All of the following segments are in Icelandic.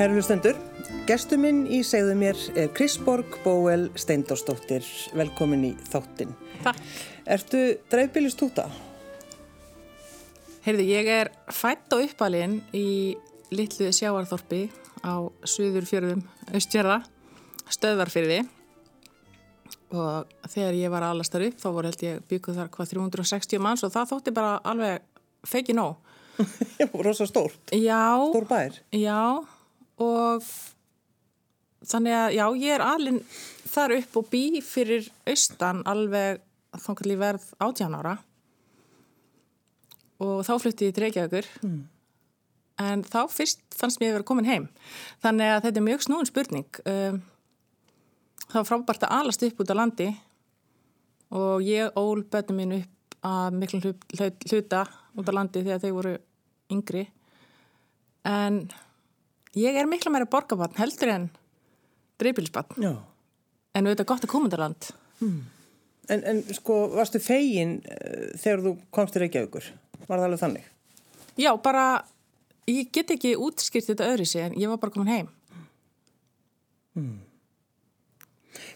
Kæru hlustendur, gestu minn í segðu mér er Krisborg Bóel Steindórsdóttir. Velkomin í þáttinn. Takk. Ertu dreifbílist túta? Heyrði, ég er fætt og uppalinn í litlu sjáarþorpi á Suður fjörðum, austfjörða, stöðvarfyrði og þegar ég var allast þar upp þá voru held ég bygguð þar hvað 360 manns og það þótti bara alveg feiki nóg. Já, rosa stórt. Já. Stór bær. Já, og þannig að já, ég er alveg þar upp og bý fyrir austan alveg þannig að verð 18 ára. Og þá flutti ég til Reykjavíkur. Mm. en þá fyrst fannst mér að vera komin heim. Þannig að þetta er mjög snúin spurning. Um, það var frábært að alast upp út á landi. Og ég ól bönnum mín upp að miklum hluta út á landi þegar þau voru yngri. En ég er miklu meira borgarbarn heldur en dreifbílisbarn en auðvitað gott að koma til land mm. en, en sko, varstu fegin uh, þegar þú komst til Reykjavíkur? Var það alveg þannig? Já, bara ég get ekki útskýrt þetta öðru sig en ég var bara komin heim mm.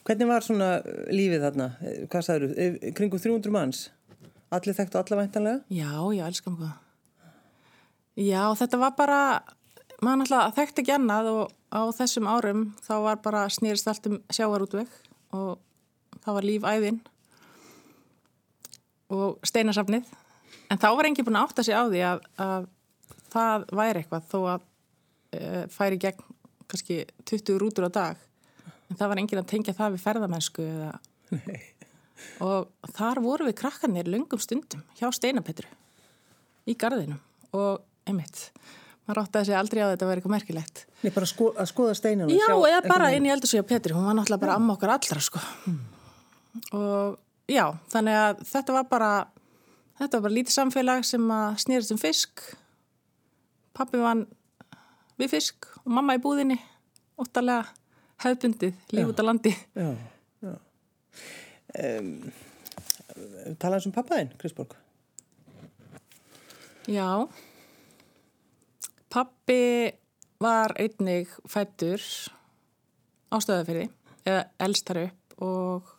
Hvernig var svona lífið þarna? Hvað sagður þú? Kringu 300 manns? Allir þekktu allavæntanlega? Já, já, elskan hvað Já, þetta var bara maður náttúrulega þekkt ekki annað og á þessum árum þá var bara snýrist allt um sjávarútveg og það var lífæðin og steinasafnið. En þá var engi búin að átta sig á því að, að það væri eitthvað þó að e, færi gegn kannski 20 rútur á dag. En það var engin að tengja það við ferðamennsku eða og þar voru við krakkanir lungum stundum hjá steinapetru í gardinum og einmitt maður átti að segja aldrei á þetta að vera eitthvað merkilegt. Nei, bara sko, að skoða steinunum Já, eða bara inn í eldursvíja Petri hún var náttúrulega bara amma okkar allra sko. hmm. og já, þannig að þetta var bara þetta var bara lítið samfélag sem að snýrist um fisk. Pappi vann við fisk og mamma í búðinni óttalega hefðbundið líf út á landi. Já, já. Um, Talaðum sem pappaðinn, Krisborg Já Pappi var einnig fættur á stöðafyrði eða elstar upp og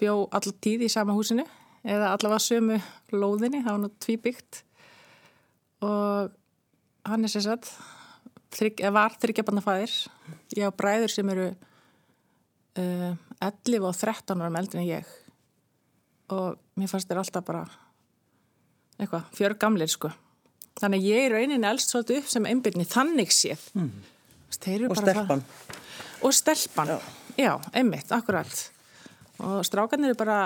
bjó alltaf tíð í sama húsinu eða allavega sömu lóðinni, það var nú tvíbyggt. Og hann er sérsagt var þryggjabanafæðir ég á bræður sem eru uh, 11 og 13 árum eldin en ég. Og mér fannst þér alltaf bara eitthvað, fjör gamlir sko Þannig að ég er rauninni elst svolítið upp sem einbyrni þannig séð. Mm. Og stelpan. Og stelpan, já, já einmitt, akkurat. Og strákarnir eru bara,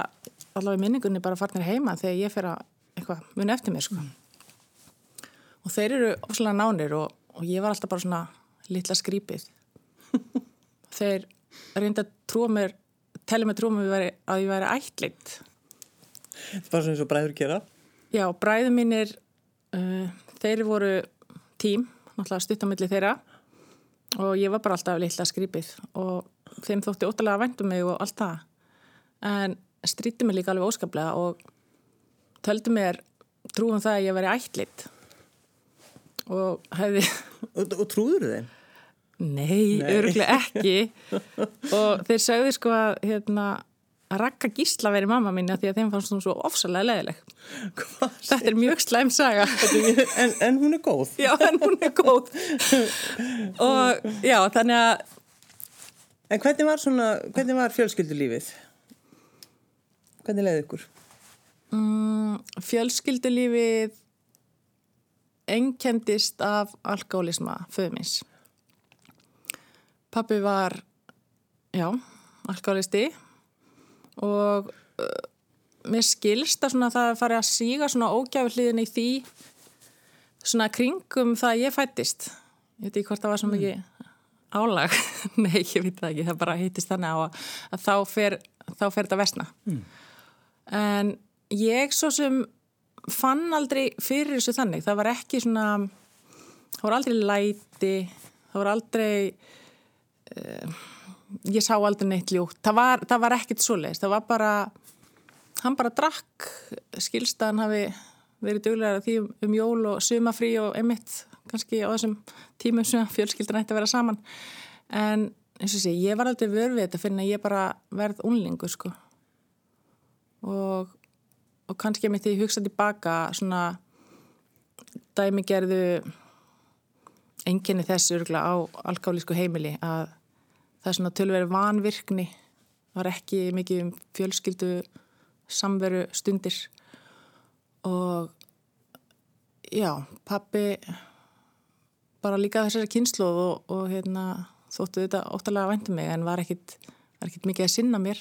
allavega í minningunni, bara farnir heima þegar ég fer að eitthvað muni eftir mér, sko. Mm. Og þeir eru ofslega nánir og, og ég var alltaf bara svona litla skrýpið. þeir reynda að trúa mér, tellja mér trúa mér að ég væri ætlitt. Það var svona eins og bræður gera? Já, bræður mínir Uh, þeir voru tím, náttúrulega stuttamilli þeirra. Og ég var bara alltaf litla skrýpið. Og þeim þótti óttalega að væntu mig og allt það. En stríti mig líka alveg óskaplega og töldu mér trúum það að ég veri ætlit og hefði Og, og trúður þeim? Nei, Nei. öruglega ekki. Og þeir sögðu sko að hérna að rakka gísla verið mamma mín að því að þeim fannst hún svo ofsalega leðileg þetta er mjög slæm saga. En, en hún er góð. Já, en hún er góð. Og já, þannig að en hvernig var svona hvernig var fjölskyldulífið? Hvernig leiði ykkur? Mm, fjölskyldulífið ennkendist af alkálisma föðumins pappi var já, alkálisti og uh, mér skilst að það fari að síga svona ógæfliðin í því svona kringum það að ég fættist ég veit ekki hvort það var svo mm. mikið mm. álag nei, ég veit það ekki, það bara hittist þannig á að, að þá fer þá fer þetta vesna mm. en ég svo sem fann aldrei fyrir þessu þannig það var ekki svona það var aldrei læti það var aldrei uh, ég sá aldrei neitt ljútt það var, það var ekkit svo leiðist það var bara, hann bara drakk. Skilstaðan hafi verið duglega því um, jól og sumafrí og emitt kannski á þessum tímum sem fjölskyldan ætti að vera saman. En eins og sé, ég var aldrei vörfið þetta fyrir að ég bara verð unlingu sko. Og, og kannski að mitt því hugsa tilbaka svona dæmi gerðu enginni þessu örgla á alkálisku heimili að það er svona tölveri vanvirkni var ekki mikið um fjölskyldu samveru stundir og já, pappi bara líka þessari kynslu og, og hérna, þóttu þetta óttalega væntum mig en var ekkit, var ekkit mikið að sinna mér.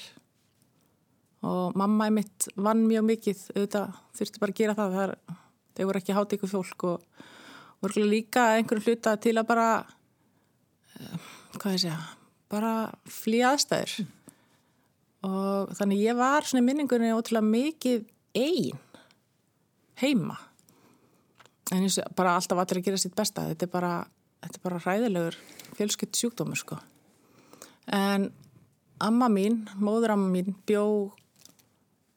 Og mamma er mitt vann mjög mikið auðvitað þurfti bara að gera það þar, þeir voru ekki hátt ykkur fólk og voru líka einhverju hluta til að bara uh, hvað ég segja bara flýja aðstæður. Mm. og þannig ég var svona minningunni ótrúlega mikið einn heima. En eins og bara alltaf allir að gera sitt besta. Þetta er bara, þetta er bara ræðilegur fjölskytt sjúkdómur sko. En amma mín, móður amma mín bjó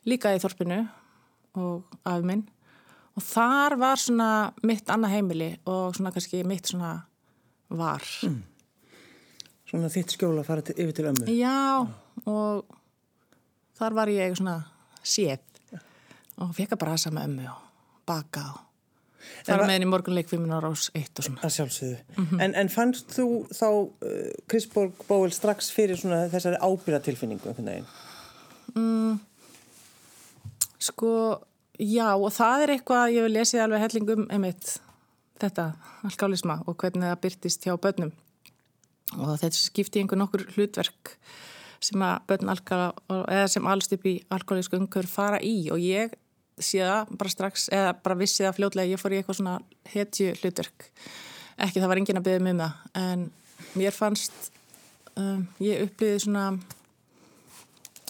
líka í þorpinu og af minn. Og þar var svona mitt annað heimili og svona kannski mitt svona var. Mm. Svona þitt skjóla að fara til, yfir til ömmu Já og þar var ég svona séð og fekk að brasa með ömmu og baka og Það var með henni morgunleik 5 ára ás 1 og svona. Það sjálfsögðu. Mm -hmm. en, en fannst þú þá uh, Krisborg Bóel strax fyrir svona þessari ábyrgatilfinningu? Mm, sko, já og það er eitthvað ég vil lesið alveg hellingum emitt þetta, alkálisma og hvernig það byrtist hjá börnum og þetta skipti einhver nokkur hlutverk sem að börn alkala, eða sem allst upp í alkálisku umhver fara í. Og ég það bara strax, eða bara vissi það fljóðlega, ég fór í eitthvað svona hetju hlutverk, ekki það var engin að byggja mig um það, en mér fannst, um, ég upplýði svona,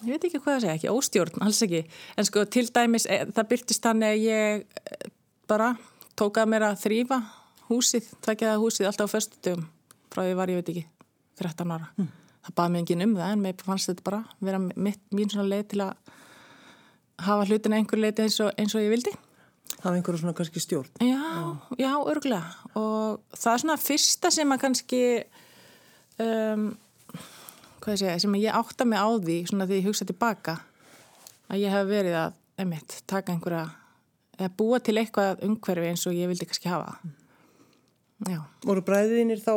ég veit ekki hvað að segja, ekki óstjórn, alls ekki, en sko til dæmis, e, það byrtist þannig að ég e, bara tókað mér að þrýfa húsið, tveikjaða húsið alltaf á föstutugum, frá því var ég veit ekki, 13 ára. Mm. Það baði mér engin um það, en mér fannst þetta bara vera mitt, mín svona leið til að hafa hlutin einhver leiti eins eins og ég vildi. Hafa einhverju svona kannski stjórn. Já, já, já örgulega og það er svona fyrsta sem að kannski um, hvað ég segja sem ég átta mig á því svona því ég hugsa tilbaka að ég hef verið að, einmitt, taka einhverja eða búa til eitthvað umhverfi eins og ég vildi kannski hafa Já. voru bræðinir þá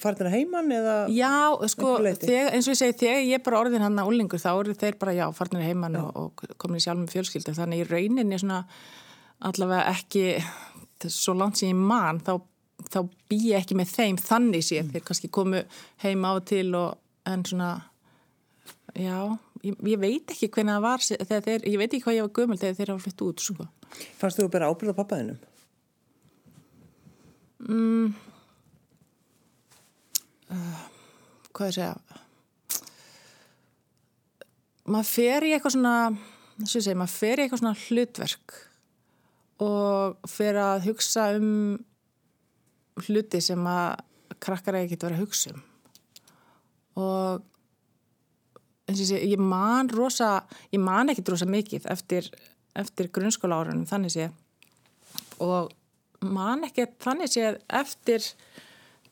farnir að heimann eða já, sko, þegar, eins og ég segi þegar ég er bara orðin hann að úlingur þá eru þeir bara já, farnir að heimann og, og komin í sjálf með fjölskyldu þannig í rauninni svona allavega ekki svo langt sem ég man þá, þá bý ég ekki með þeim þannig sé mm. þeir kannski komu heima á til og en svona já, ég, ég veit ekki hvernig það var þeir, ég veit ekki hvað ég var gömul þegar þeir hafa flytt út sko. Fannst þú að bera ábyrða pappaðinum? Mm, uh, hvað ég segja? Maður fer í eitthvað svona segja, maður fer í eitthvað svona hlutverk og fer að hugsa um hluti sem að krakkar ekki getur verið að hugsa um. Og eins og sé, ég man rosa ég man ekkit rosa mikið eftir, eftir grunnskóla árunum þannig sé. Og man ekki þannig séð eftir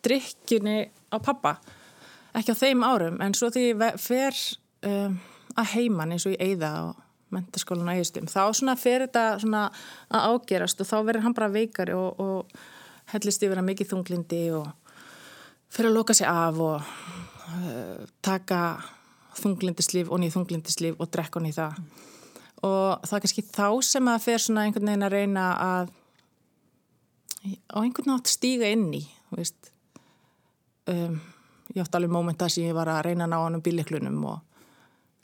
drikkjunni á pappa. Ekki á þeim árum en svo því fer um, að heiman eins og ég eigða á mentaskólan á eigistum þá svona fer þetta svona að ágerast og þá verður hann bara veikari og, og hellist yfir að mikið þunglindi og fyrir að loka sig af og uh, taka þunglindislíf og nýð þunglindislíf og drekka nýð það. Og það er kannski þá sem að fer svona einhvern veginn að reyna að á einhvern nátt stíga inn í um, ég átti alveg mómenta sem ég var að reyna að ná hann um bíliklunum og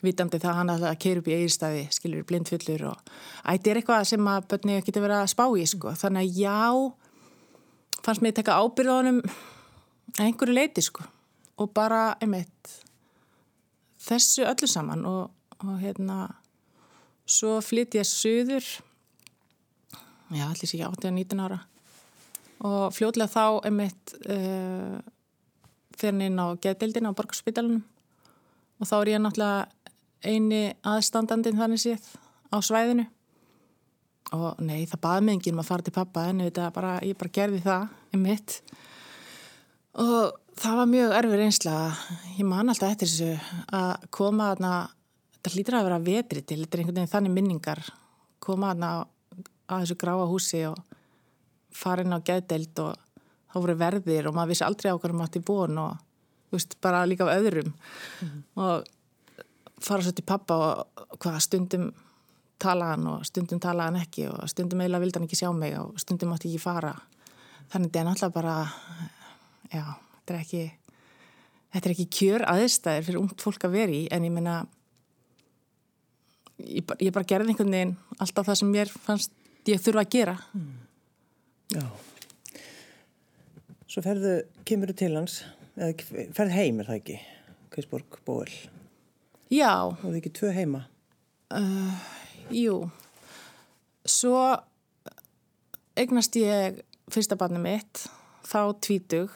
vitandi það hann að keira upp í eigirstaði skilur blindfullur og ætti er eitthvað sem að börni geti verið að spá í sko. þannig að já fannst mér að taka ábyrð á hann einhverju leiti sko. Og bara einmitt þessu öllu saman og, og hérna svo flytt ég söður já, allir sér ekki 18-19 ára og fljóðlega þá er mitt uh, eh, fyrir inn á geðdeildina á borgarspítalunum og þá er ég náttúrulega eini aðstandandin þannig séð á svæðinu. Og nei, það baði mig enginn um að fara til pappa en bara, ég bara gerði það um mitt og það var mjög erfið reynsla. Ég man alltaf eftir þessu að koma aðna þetta hlýtur að vera vetri til, þetta er einhvern veginn þannig minningar. Koma aðna að þessu gráa húsi og fara inn á geðdeild og þá voru verðir og maður vissi aldrei á hverju maður átti búin og veist, bara líka af öðrum mm. og fara svo til pappa og hvað stundum talaðan og stundum talaðan ekki og stundum eiginlega vildi hann ekki sjá mig og stundum átti ekki fara þannig þetta er náttúrulega bara já, þetta er ekki þetta er ekki kjör aðstæðir fyrir ungt fólk að veri en ég menna ég, ég bara gerði einhvern veginn alltaf það sem mér fannst ég þurfa að gera mm. Já. Svo ferðu, kemur þú til hans eða ferð heim er það ekki? Kvísborg, Bóel. Já. Og er ekki tvö heima. Uh, Jú. Svo eignast ég fyrsta barni mitt þá tvítug.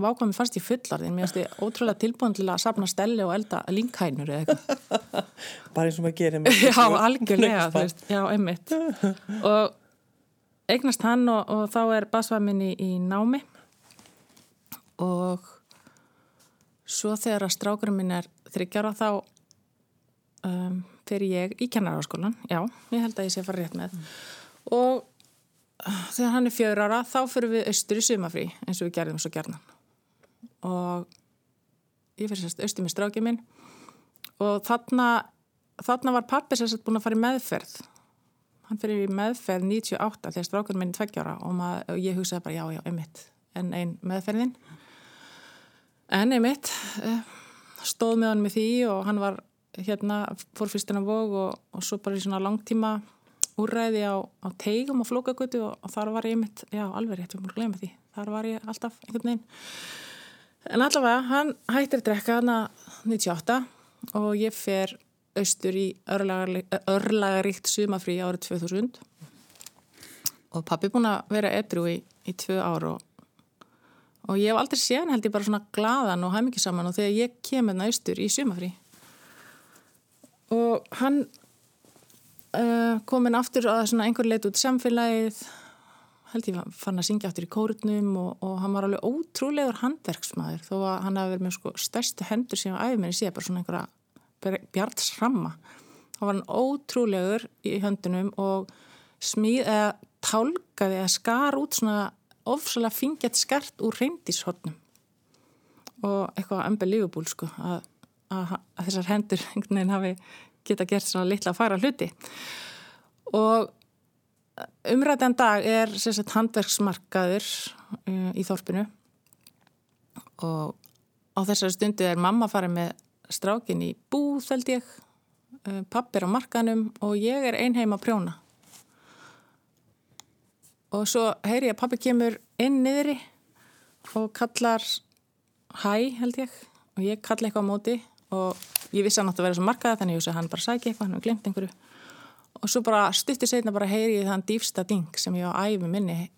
Vákvæmi fannst ég fullarðin mér finnst ég ótrúlega tilbúin til að sapna stelle og elda linkhænur eða eitthvað. Bara eins og maður gerir Já, algjörlega, þú veist, já, einmitt. Og eignast hann og, og þá er basvæmin í, námi. Og svo þegar að strákurum minn er þryggjara þá um, fyrir ég í kennaraskólan, já, ég held að ég sé fara rétt með. Mm. og uh, þegar hann er fjör ára þá fyrir við austur í sumafrí eins og við gerðum svo gerðan og ég fyrir sérst austur með strákið minn. Og þarna, þarna var pappi sérst búin að fara í meðferð hann fyrir í meðferð 98 þegar strákunum minni tveggjára og, maður, og ég hugsaði bara já, já, einmitt en einn meðferðin. En einmitt eh, stóð með hann með því og hann var hérna, fór fyrstina vóg og, og svo bara í svona langtíma úrræði á, á teigum og flókagutu og, og þar var ég einmitt, já, alveg rétt, við múlum glemja því. Þar var ég alltaf einhvern veginn. En allavega, hann hættir drekka hann að 98 og ég fer austur í örlagaríkt sumafrí árið 2000 og pappi búin að vera edru í, í tvö ár og, og ég hef aldrei séð held ég bara svona gladan og hæm ekki saman og þegar ég kem hérna austur í sumafrí og hann uh, kom inn aftur að svona einhver leit út samfélagið held ég fann að syngja aftur í kórnum og, og hann var alveg ótrúlegur handverksmaður þó að hann hafi verið með sko stærstu hendur sem á æfminni sé bara svona einhverja Bjarts Ramma. Hann var hann ótrúlegur í höndunum og smíð eða tálkaði eða skar út svona ofsalega fingjart skart úr reyndíshotnum og eitthvað unbelievable sko að, að, að þessar hendur einhvern veginn hafi geta gert svona litla að fara hluti. Og umræðan dag er sagt, handverksmarkaður uh, í þorpinu. Og á þessari stundu er mamma farið með strákin í búð held ég. Eh, pappir á markanum og ég er einheim að prjóna. Og svo heyri ég að pappi kemur inn niðri og kallar hæ held ég. Og ég kalla eitthvað á móti og ég vissi hann átti að vera svo markaða þannig að hann bara sæki eitthvað, hann hefði glemt einhverju. Og svo bara stuttir setna bara heyri ég þann dýfsta ding sem ég á æfi minni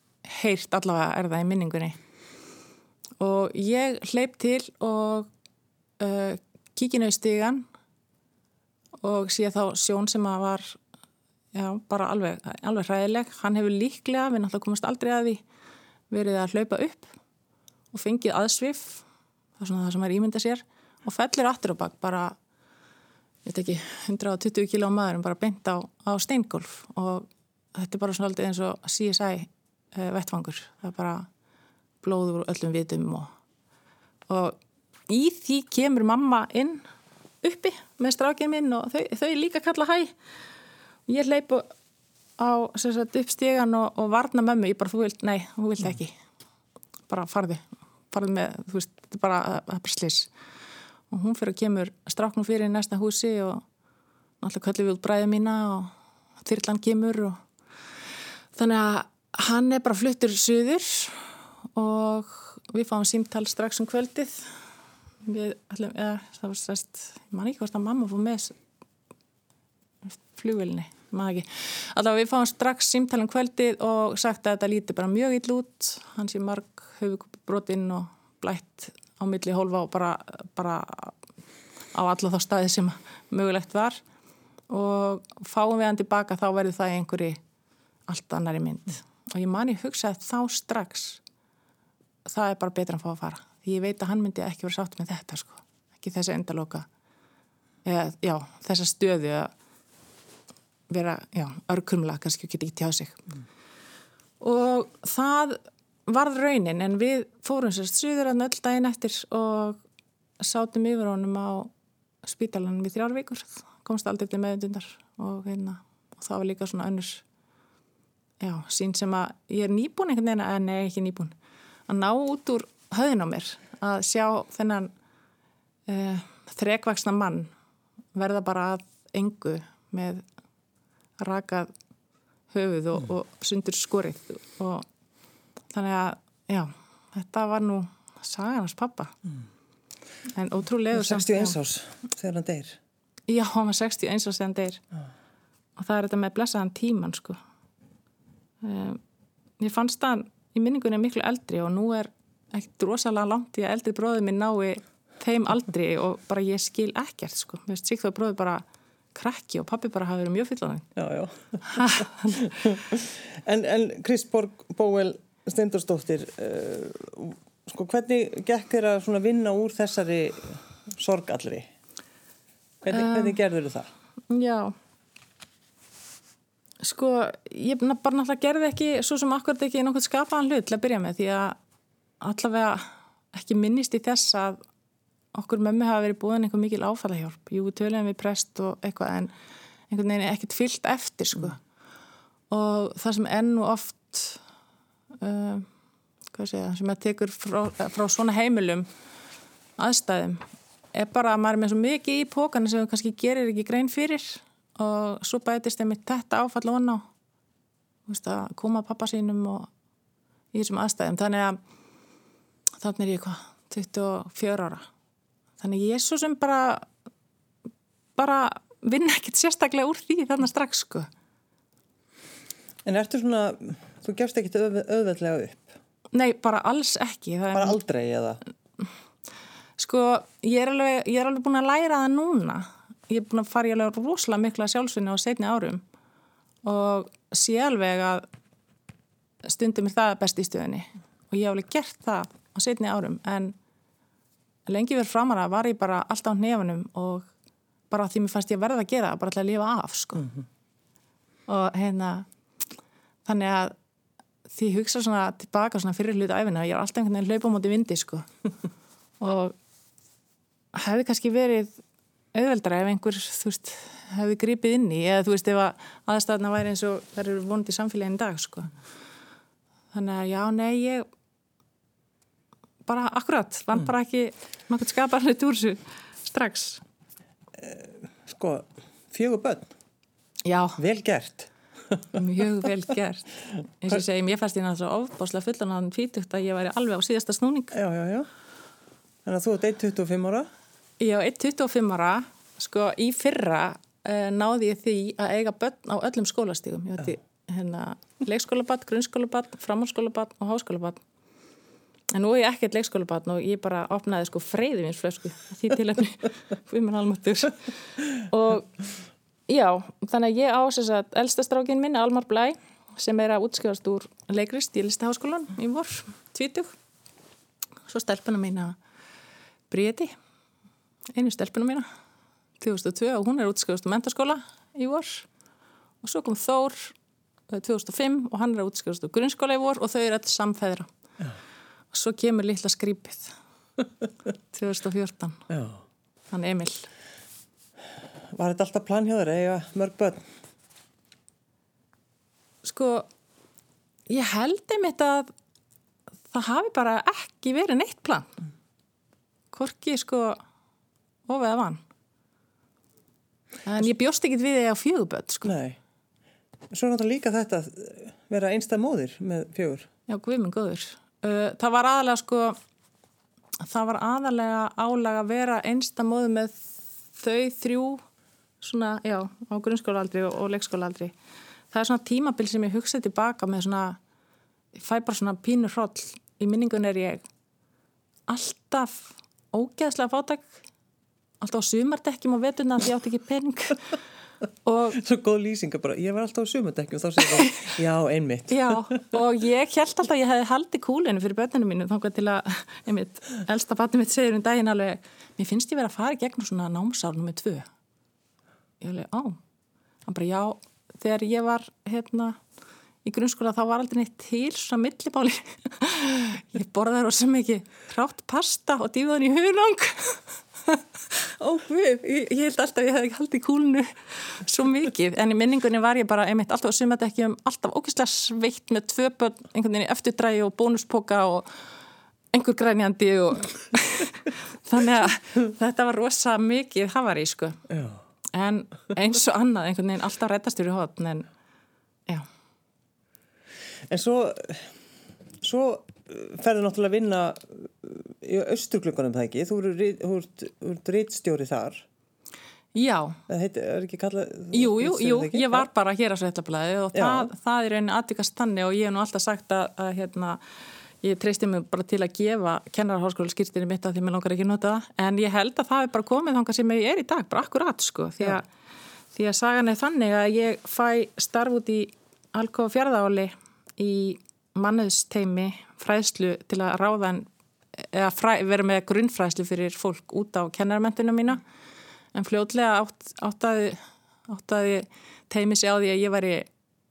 heyrt allavega er það í minningunni. Og ég hleyp til og uh, kíkinu í stígan og sé þá sjón sem að var já, bara alveg, alveg hræðileg. Hann hefur líklega, við náttúrulega komast aldrei að því verið að hlaupa upp og fengið aðsvif það er svona það sem er ímynda sér og fellir aftur og bakk bara veit ekki, 120 kíló maður bara beint á, á steingolf og þetta er bara svona alltaf eins og CSI eh, vettfangur það er bara blóður úr öllum vitum og, og í því kemur mamma inn uppi með strákinn minn og þau, þau líka kalla hæ. Ég hleypu á sagt, upp stígan og, og varna mömmu. Ég bara, þú vilt, nei, þú vilt ekki. Bara farði, farði með þú veist, bara, bara slis og hún fyrir að kemur stráknum fyrir í næsta húsi og náttúrulega kallið við út bræðið mína og þyrrlan kemur og þannig að hann er bara fluttur söður og við fáum símtal strax um kvöldið við ætlum, eða það var stærst ég man ekki hvort að mamma fór með flugvelni maður ekki, alltaf við fáum strax símtalum kvöldið og sagt að þetta líti bara mjög ill út, hans í marg höfubrotinn og blætt á milli hólfa og bara, bara á alla þá staði sem mögulegt var. Og fáum við hann tilbaka þá verður það einhverju allt annar í mynd. Og ég man ég hugsa að þá strax það er bara betra að fá að fara því ég veit að hann myndi ekki vera sátt með þetta sko, ekki þessi endaloka. Eða, já, þessa stöðu að vera, já, örkumla kannski geta ekki tjáð sig. Mm. og það varð raunin en við fórum sérst suður að öll daginn eftir og sátum yfir honum á spítalanum í þrjár vikur. Komst aldrei til meðundundar og, hérna, og það var líka svona önnurs já, sín sem að ég er nýbúin einhvern veginn, en nei, ekki nýbúin. Að ná út úr höðin á mér að sjá þennan uh, þrekvaksna mann verða bara að engu með rakað höfuð og, mm. og sundur skorið og þannig að, já, þetta var nú saganars pappa mm. en ótrúlega 61 árs þegar hann deyr Já, hann var 61 árs þegar hann deyr ah. og það er þetta með blessaðan tíman sko um, ég fannst það í minningunni miklu eldri og nú er ekkert rosalega langt í að eldri bróðið minn nái þeim aldri og bara ég skil ekkert sko, mér finnst síkt þá bróðið bara krakki og pappi bara hafi verið mjög fyllan Já, já. En, en Kristborg Bóel Steindorsdóttir uh, sko hvernig gekk þér að vinna úr þessari sorgallri hvernig, um, hvernig gerður þú það? Já. Sko, ég bara náttúrulega gerði ekki svo sem akkurat ekki nokkur skapaðan hlut til að byrja með því að allavega ekki minnist í þess að okkur mömmu hafa verið búin einhver mikil áfallahjálp. Jú, töluðum við prest og eitthvað en einhvern veginn er ekkert fyllt eftir sko. Mm. Og það sem ennu oft, uh, hvað sé ég, sem að tekur frá, frá svona heimilum aðstæðum er bara að maður er með svo mikið í pókana sem kannski gerir ekki grein fyrir og svo bætist þeim þetta áfall og hann á að koma pappa sínum og í þessum aðstæðum þannig að þannig er ég hvað 24 ára. Þannig ég er svo sem bara bara vinna ekkert sérstaklega úr því þannig strax sko. En ertu svona þú gefst ekkert öð, öðveldlega upp? Nei, bara alls ekki Bara aldrei eða? Sko, ég er alveg, ég er alveg búin að læra það núna. Ég er búin að fara í alveg rosalega mikla sjálfsvinni á setni árum. Og sé alveg að stundum er það best í stöðinni og ég hef alveg gert það á setni árum en lengi verið framara var ég bara alltaf á nefunum og bara því mér fannst ég verða að gera bara alltaf að lifa af sko. mm -hmm. og hérna þannig að því hugsa svona tilbaka svona fyrir hlutu æfina ég er alltaf einhvern veginn hlaupa á móti vindi sko og hefði kannski verið auðveldra ef einhver, þú veist, hefði gripið inn í eða þú veist, ef að aðstæðna væri eins og það eru í samfélagin dag, sko. Þannig að já, nei, ég bara akkurat, vann mm. bara ekki nákvæmt skaparlega úr þessu strax. Sko, fjögur börn. Já. Vel gert. Mjög vel gert. Eins og ég segi, mér fannst ég náttúrulega ofbáslega fullan á þann fítugt að ég væri alveg á síðasta snúning. Já, já, já. Þannig að þú ert 1,25 ára. Já, 1,25 ára, sko, í fyrra uh, náði ég því að eiga börn á öllum skólastígum. Ég veit, hérna, leikskólabann, grunnskólabann, framhalskólabann og háskólabann. En nú er ég ekkert leikskólabann og ég bara opnaði sko freyðivinsflösku því til henni fyrir mér almatur. Og já, þannig að ég ásess að eldstastrákin minn, Almar Blæ, sem er að útskjáðast úr leikrist í Listaháskólan í vor, 20. Svo stelpuna mín að Bríði einu stelpunum mína 2002 og hún er útskjóðast á mentarskóla í vor og svo kom Þór 2005 eh, og hann er útskjóðast á grunnskóla í vor og þau eru alls samfæðra Já. Svo kemur litla skrýpið. 2014 Já. hann Emil. Var þetta alltaf plan hjá þér eða mörg börn? Sko ég held einmitt að það hafi bara ekki verið neitt plan. Korki sko of eða vann en ég bjóst ekki við því á fjöguböld sko. Nei, svo er náttúrulega líka þetta að vera einstað móðir með fjögur. Já, guðminn góður það var aðalega sko það var aðalega álega að vera einstað móðir með þau þrjú svona, já, á grunnskólaaldri og, og leikskólaaldri. Það er svona tímabil sem ég hugsaði tilbaka með svona ég fæ bara svona pínur hroll. Í minningun er ég alltaf ógeðslega fátak alltaf á sumardekkjum og vetuna því ég átti ekki pening og Svo góð lýsinga bara, ég var alltaf á sumundekki og þá segir það, já, einmitt. Já, og ég held alltaf að ég hefði haldið kúlinu fyrir börnunum mínu þangað til að, einmitt, elsta batnum mitt segir um daginn alveg, mér finnst ég verið að fara í gegnum svona námsárnum með tvö. Ég hefði, á, hann bara, já, þegar ég var, hérna, í grunnskóla þá var aldrei neitt til svona millibáli. ég borðaði rosa mikið hrátt pasta og dýfðan í hunang. Ó, ég, ég held alltaf að ég hefði ekki haldið kúlinu svo mikið, en í minningunni var ég bara einmitt alltaf að suma þetta ekki um alltaf ógeðslega sveitt með tvö börn, einhvern veginn í eftirdrægi og bónuspoka og einhver grænjandi og þannig að þetta var rosa mikið hafari, sko. Já. en eins og annað, einhvern veginn alltaf rættastur í hotn, en já, En svo, svo ferður náttúrulega að vinna í austurklungunum það ekki, þú ert- rítstjóri þar. já. Ekki kallað... Jú, jú, jú, ég var bara hér á Sveitablaði og það, það er rauninni aðvikast þannig og ég hef nú alltaf sagt að, að hérna, ég treysti mig bara til að gefa kennarháskóla skýrstinni mitt að því mér langar ekki nota það. En ég held að það er bara komið þangað sem ég er í dag, bara akkurat sko því að, því að sagan er þannig að ég fæ starf út í Alkofa fjörðáli í mannuðsteimi fræðslu til að ráða en eða fræ, vera með grunnfræðslu fyrir fólk út á kennarmentinu mína. En fljótlega átt, áttaði, áttaði teimi sig á því að ég væri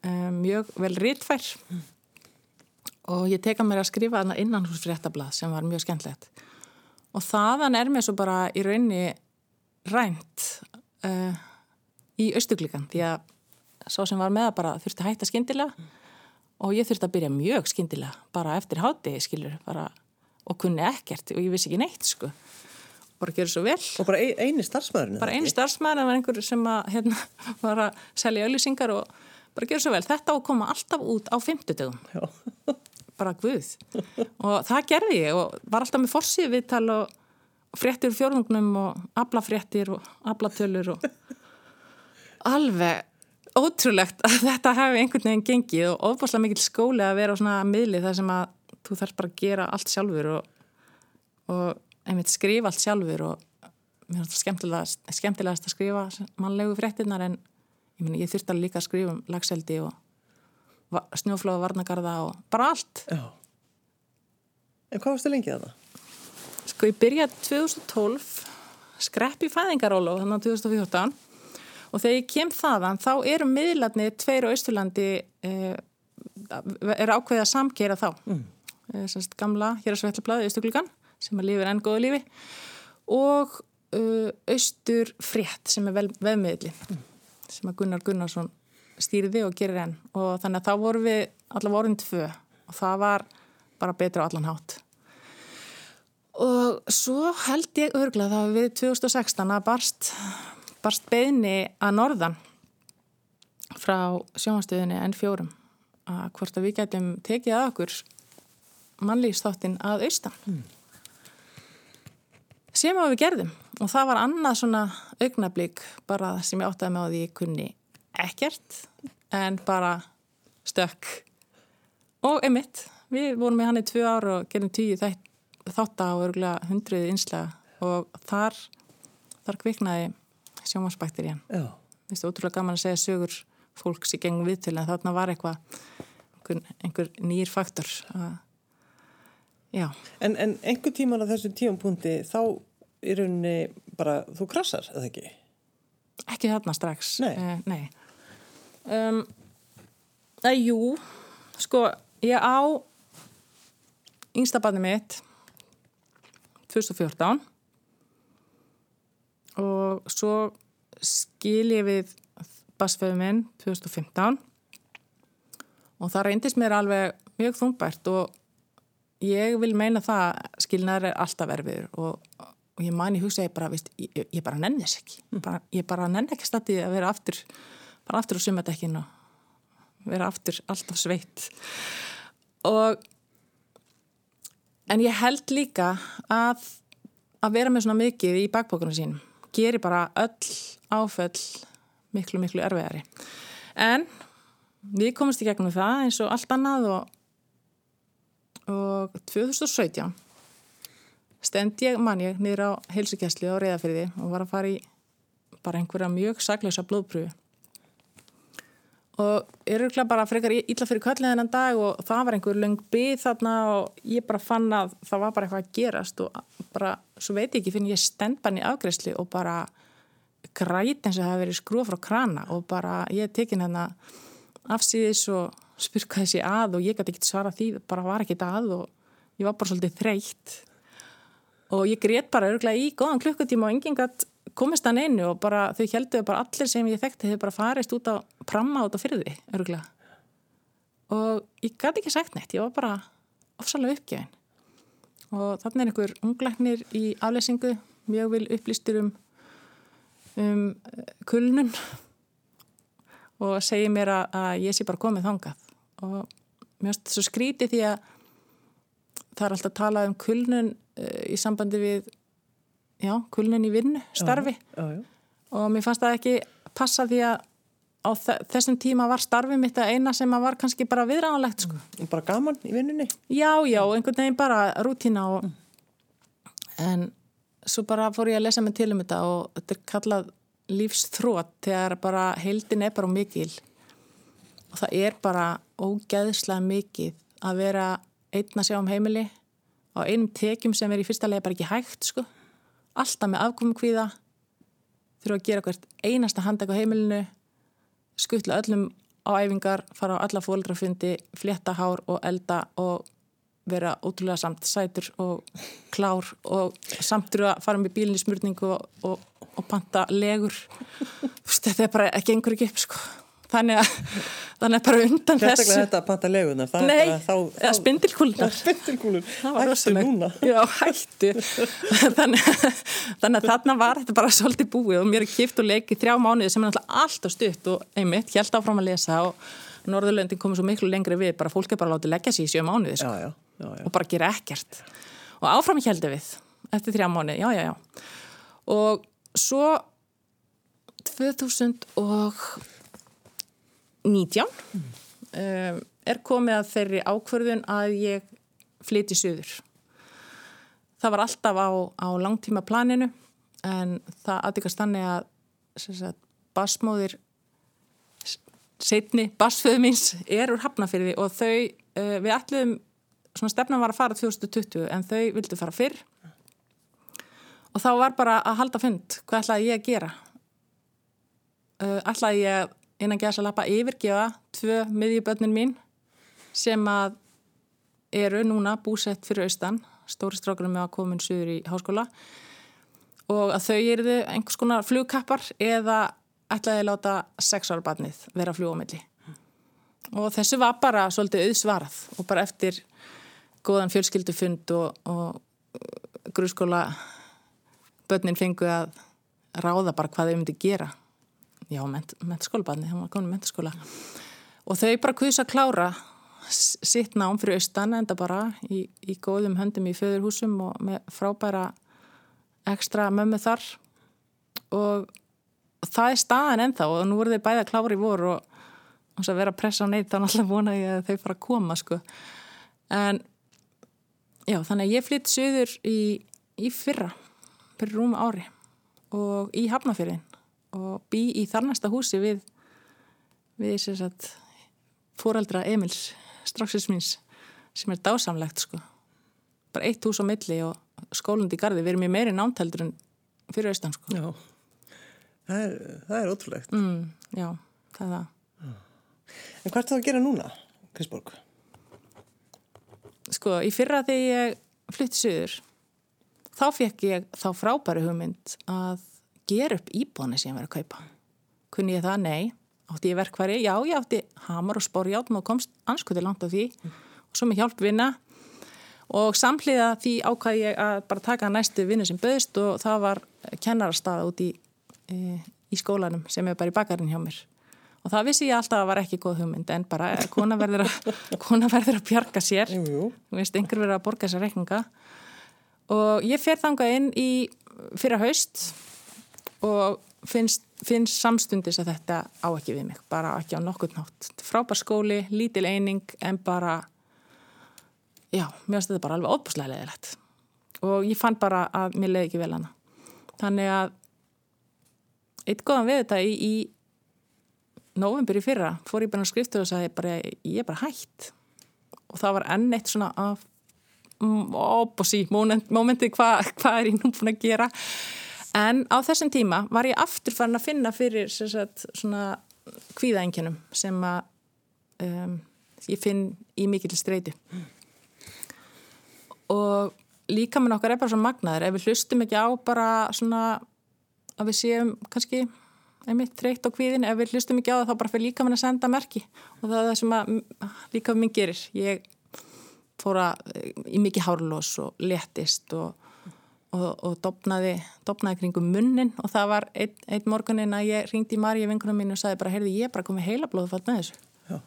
um, mjög vel rítfær og ég teka mér að skrifa þarna innan hús fréttablað sem var mjög skemmtlegt og þaðan er mér svo bara í raunni rænt uh, í austuglikan því að sá sem var með það bara þurfti að hætta skyndilega og ég þurfti að byrja mjög skyndilega bara eftir hátegi skilur bara, og kunni ekkert og ég vissi ekki neitt sko bara gera svo vel Og bara ein, eini starfsmæðurinn? bara einu starfsmæður, það var einhver sem að, hérna, var að selja auðlýsingar og bara gera svo vel. Þetta á að koma alltaf út á fimmtudögum. Já. Bara guð. Og það gerði ég og var alltaf með forsýðu viðtal og, fréttir fjórðungnum og aflafréttir og aflatölur og alveg ótrúlegt að þetta hefði einhvern veginn gengið og ofbáslega mikil skóli að vera á svona miðli þar sem að þú þarf bara að gera allt sjálfur og, og einmitt skrifa allt sjálfur og mér finnst það skemmtilegast, skemmtilegast að skrifa mannlegu fréttinnar en ég, meni, ég þurfti alveg líka að skrifa um lagseldi og snjóflóða varnagarða og bara allt. Já. En hvað varstu lengið þarna? Sko ég byrjaði 2012 skrepp í fæðingarólu þannig að 2014 og þegar ég kem þaðan þá eru miðlarni tveir á Östurlandi eh, er ákveðið að samkeira þá mm. Sannst, gamla hér að svetlablaði Östurglíkan sem að lifir enn góðu lífi og uh, Östur frétt sem er vel, veðmiðli mm. sem að Gunnar Gunnarsson stýriði og gerir enn og þannig að þá vorum við allavega vorum tvö og það var bara betra á allan hátt Og svo held ég örglega það við 2016 að barst, barst beðni að norðan frá sjónastöðinni N4 að hvort að við getum tekið að okkur mannlýfsþáttin að austan. Mm. Sem að við gerðum og það var annað svona augnablík bara sem ég áttaði með því ég kunni ekkert en bara stökk. Og einmitt, við vorum með hann í tvö ár og gerum tíu þátt á örgulega hundruð einslega og þar, þar kviknaði sjómasbakterían. Já. Þú veist, ótrúlega gaman að segja sögur fólks í gengum viðtölu en þarna var eitthvað einhver, einhver nýr faktor. að- En, en einhver tíman á þessum tíumpunkti þá í rauninni bara þú krassar, eða ekki? ekki þarna strax. Nei. Eh, nei. Um, að, jú, sko, ég á yngsta barni mitt 2014 og svo skil ég við basföðu minn 2015 og það reyndist mér alveg mjög þungbært og ég vil meina það skilnaður er alltaf erfiður og, og ég man í hugsa ég bara, veist, ég, ég bara nenni þess ekki. Bara, ég bara nenni ekki stattið að vera aftur bara aftur á sumadekkin og vera aftur alltaf sveitt. Og en ég held líka að að vera með svona mikið í bakbókunum sínum gerir bara öll áföll miklu, miklu erfiðari. En við komumst í gegnum það eins og allt annað og og 2017 stend ég, man ég, niður á heilsugjæslu á reyðafyrði og var að fara í bara einhverja mjög saklausa blóðpröfu og eru bara frekar illa fyrir köllið þennan dag og það var einhver löng byð þarna og ég bara fann að það var bara eitthvað að gerast og bara, svo veit ég ekki, finn ég stend bara í afgreðsli og bara græt eins og það hefði verið skrúa frá krana og bara ég tekin hérna afsýðis og spyrka þessi að og ég gæti ekkert svara því, bara var ekkert að og ég var bara svolítið þreytt. Og ég grét bara örgulega í góðan klukkutíma og enginn gætt komist hann einu og bara þau helduðu bara allir sem ég þekkti þau bara farist út á pramma á fyrði, örgulega og ég gæti ekki sagt neitt ég var bara ofsalega uppgjöðin og þannig er einhver ungleiknir í afleysingu mjög vil upplýstur um um kulnun og segir mér að, að ég sé bara komið þangað. Og mér finnst þetta svo skrítið því að það er alltaf að tala um kulnun uh, í sambandi við já, kulnun í vinnu, starfi. Já, já, og mér fannst það ekki passa því að á þessum tíma var starfið mitt að eina sem var kannski bara viðræðanlegt sko. mm. Bara gaman í vinnunni? Já, já, einhvern veginn bara rútina og en svo bara fór ég að lesa mig til um þetta og þetta er kallað lífsþrótt þegar bara heildin er bara mikil og það er bara ógeðslega mikið að vera einn að sjá um heimili á einum tekjum sem er í fyrsta lega bara ekki hægt sko alltaf með afkomum kvíða þurfa að gera hvert einasta handæk á heimilinu skuttla öllum á æfingar, fara á alla fólkrafundi flétta hár og elda og vera ótrúlega samt sætur og klár og samtur að fara með bílinni smurningu og, og, og panta legur. Þetta er bara ekki einhverju ekki upp sko þannig að þannig að bara undan Sérstaklega þessu. þetta að panta legunar Nei, eða spindilkúlunar Spindilkúlur, hættu núna. Já, hættu. Þannig, þannig að þarna var þetta bara svolítið búið og mér er kipt og leikið þrjá mánuði sem er alltaf stutt og einmitt, held áfram að lesa og Norðurlöndin komið svo miklu lengri við bara fólk er bara látið leggja sér í sjö mánuði sko, já, já, já, og bara gera ekkert. Og áfram heldur við eftir þrjá mánuði, já, já, já. Og svo 2000 og 19 mm. er komið að þeirri ákverðun að ég flyti söður. Það var alltaf á, á langtíma planinu en það aðdekast þannig að sagt, basmóðir setni basföðu míns er úr hafnafyrði og þau, uh, við ætlum, svona stefnan var að fara 2020 en þau vildu fara fyrr og þá var bara að halda fund, hvað ætlaði ég að gera? Uh, ætlaði ég innan gæsa lappa yfirgefa tvö miðjuböndin mín sem að eru núna búsett fyrir austan, stóri strákurum með að komin suður í háskóla. Og að þau eruðu einhvers konar flugkappar eða ætlaði að láta sexárabarnið vera fljóamilli. Og þessu var bara svolítið auðsvarað og bara eftir góðan fjölskyldufund og, og gruðskóla börnin fengu að ráða bara hvað þau myndi gera já, mentaskólabarni, hann var komin mentaskóla. Og þau bara kvisa að klára sitt nám fyrir austan enda bara í, í góðum höndum í föðurhúsum og með frábæra ekstra mömmu þar. Og, það er staðan ennþá og nú voru þau bæða klári í voru og, og svo að vera að pressa á neitt þá náttúrulega vona ég að þau fara að koma sko. En já, þannig að ég flytt söður í, í fyrra fyrir rúm ári og í Hafnafjörðin og bý í þarnasta húsi við við sagt, fóraldra Emils straxins míns sem er dásamlegt sko. Bara eitt hús á milli og skólandi í gardi við erum í meiri námtældur en fyrir austan sko. Já, það er, það er ótrúlegt. Mm, Já, það er það. En hvað er það að gera núna, Krisborg? Sko, í fyrra þegar ég flytti söður þá fekk ég þá frábæri hugmynd að gera upp íbúðinu sem ég verið að kaupa. Kunni ég það? Nei. Átti ég verkværi? Já, ég átti hamar og spórjátt og komst anskuði langt á því mm. og svo með hjálp vinna og samhliða því ákvæði ég að bara taka næstu vinnu sem böðist og það var kennarastaða út í, e, í skólanum sem er bara í bakarinn hjá mér. Og það vissi ég alltaf að það var ekki góð hugmynd en bara kona verður að, kona verður að bjarga sér. Þú veist, einhver verður að borga þessa rekninga. Og ég fer þangað inn í fyrra haust og finnst, finnst samstundis að þetta á ekki við mig, bara ekki á nokkur nátt. Frábær skóli, lítil eining en bara, já, mér finnst þetta bara alveg óbúslega leðilegt og ég fann bara að mér leði ekki vel hana. Þannig að eitt góðan við þetta í, í november í fyrra fór ég bara á skriftu og sagði bara, ég er bara hætt og það var enn eitt svona af opposí mómentið hvað hva er ég nú búin að gera en á þessum tíma var ég aftur farin að finna fyrir sagt, svona kvíðaengjönum sem að um, ég finn í mikill streyti og líka minn okkar er bara svona magnaður. Ef við hlustum ekki á bara svona að við séum kannski einmitt þreytt á kvíðin, ef við hlustum ekki á það þá bara fyrir líka minn að senda merki. Og það er það sem að líka minn gerir. Ég fóra í mikið hárlós og letist og, og, og dopnaði, dopnaði kringum munnin og það var einn ein morgunin að ég ringdi í Marja vinkunum mín og sagði bara, heyrði ég bara komið heila blóðfald með þessu. Já.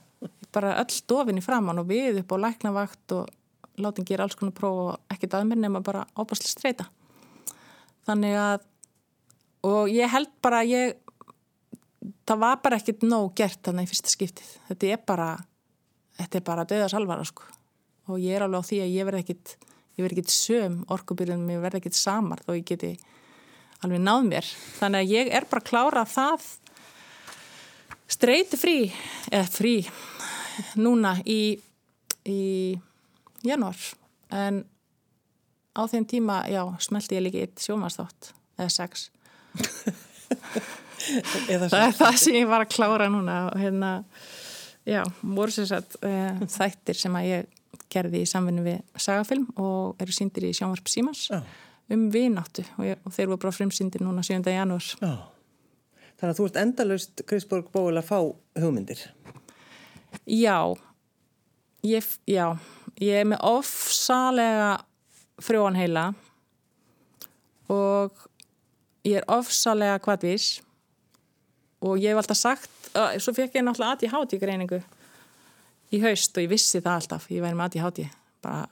bara öll dofinni framann og við upp á læknavakt og látum gera alls konar próf og ekkert að mér nema bara ábærslega streyta þannig að og ég held bara ég það var bara ekkert nóg gert þannig í fyrsta skiptið. Þetta er bara þetta er bara döðars alvara sko. Og ég er alveg á því að ég verð ekkert ég verð ekkert söm orkubyrjunum ég verð ekkert samar þó ég geti alveg náð mér. Þannig að ég er bara að klára það streyti frí eða frí núna í í januar en á þeim tíma já, smelti ég líka eitt sjómastátt eða sex. Það er það sem ég var að klára núna og hérna já, voru sér satt uh, þættir sem að ég gerði í samvinni við sagafilm og eru síndir í sjónvarp Símans já. um vináttu og, ég, og þeir voru bara frumsýndir núna 7. janúar já. Þannig að þú ert endalust Grísborg Bóil að fá hugmyndir Já ég, já ég er með ofsalega frjóan heila og ég er ofsalega kvadvís og ég hef alltaf sagt, svo fekk ég náttúrulega ADHD greiningu í haust og ég vissi það alltaf, ég væri með ADHD bara,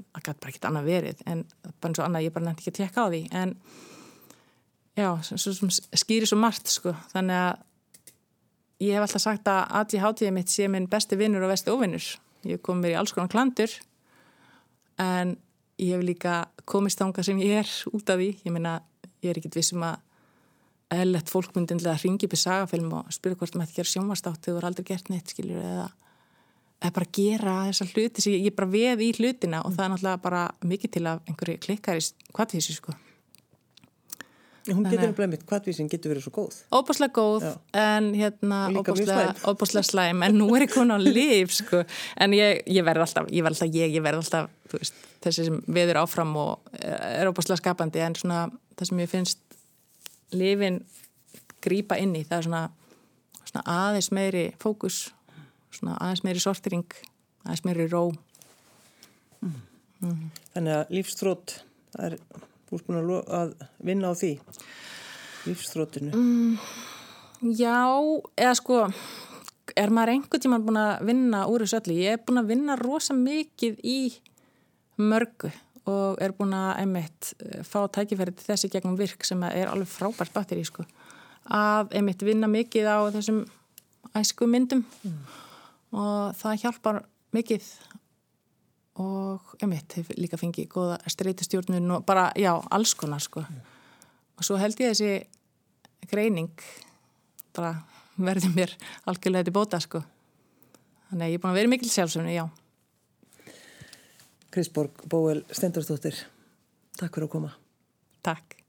það gæti bara ekkert annað verið en bara eins og annað, ég bara nefndi ekki að tekka á því en já, svo, svo, skýri svo margt sko, þannig að ég hef alltaf sagt að ADHD mitt sé minn besti vinnur og vesti ofinnur ég kom mér í alls konar klandur en ég hef líka komist ánga sem ég er út af því. Ég meina, ég er ekkit vissum að eðlert fólk myndi að ringi upp í sagafilm og spyrja hvort maður ætti að gera sjónvastátt þegar þú er aldrei gert neitt, skiljur eða, eða bara gera þessa hluti sem ég, ég bara veð í hlutina og það er náttúrulega bara mikið til að einhverju klikkar í þessu sko. Hún getur alveg með hvaðvísin getur verið svo góð. Óbáslega góð Já. en hérna óbáslega slæm. en nú er ég komin á líf sko. En ég, ég verð alltaf ég verð alltaf ég, ég verð alltaf veist, þessi sem viður áfram og er óbáslega skapandi en svona það sem ég finnst lifin grýpa inn í það er svona, svona aðeins meiri fókus svona aðeins meiri sortering aðeins meiri ró mm. Mm. Þannig að lífstrót það er búin að vinna á því, lífstrótinu. Mm, já, eða sko, er maður einhvern tíma búin að vinna úr þessu öllu? Ég er búin að vinna rosa mikið í mörgu og er búin að einmitt eh, fá tækifæri til þessi gegnum virk sem er alveg frábært batteri, sko. Að einmitt vinna mikið á þessum æsku myndum mm. Og það hjálpar mikið og emitt, hef líka fengið góða streytustjórnun og bara, já, alls konar sko. Og svo held ég þessi greining bara verði mér algjörlega til bóta sko. Þannig að ég er búin að vera mikil sjálfsögnu, já. Krisborg Bóel Stendurstóttir, takk fyrir að koma. Takk.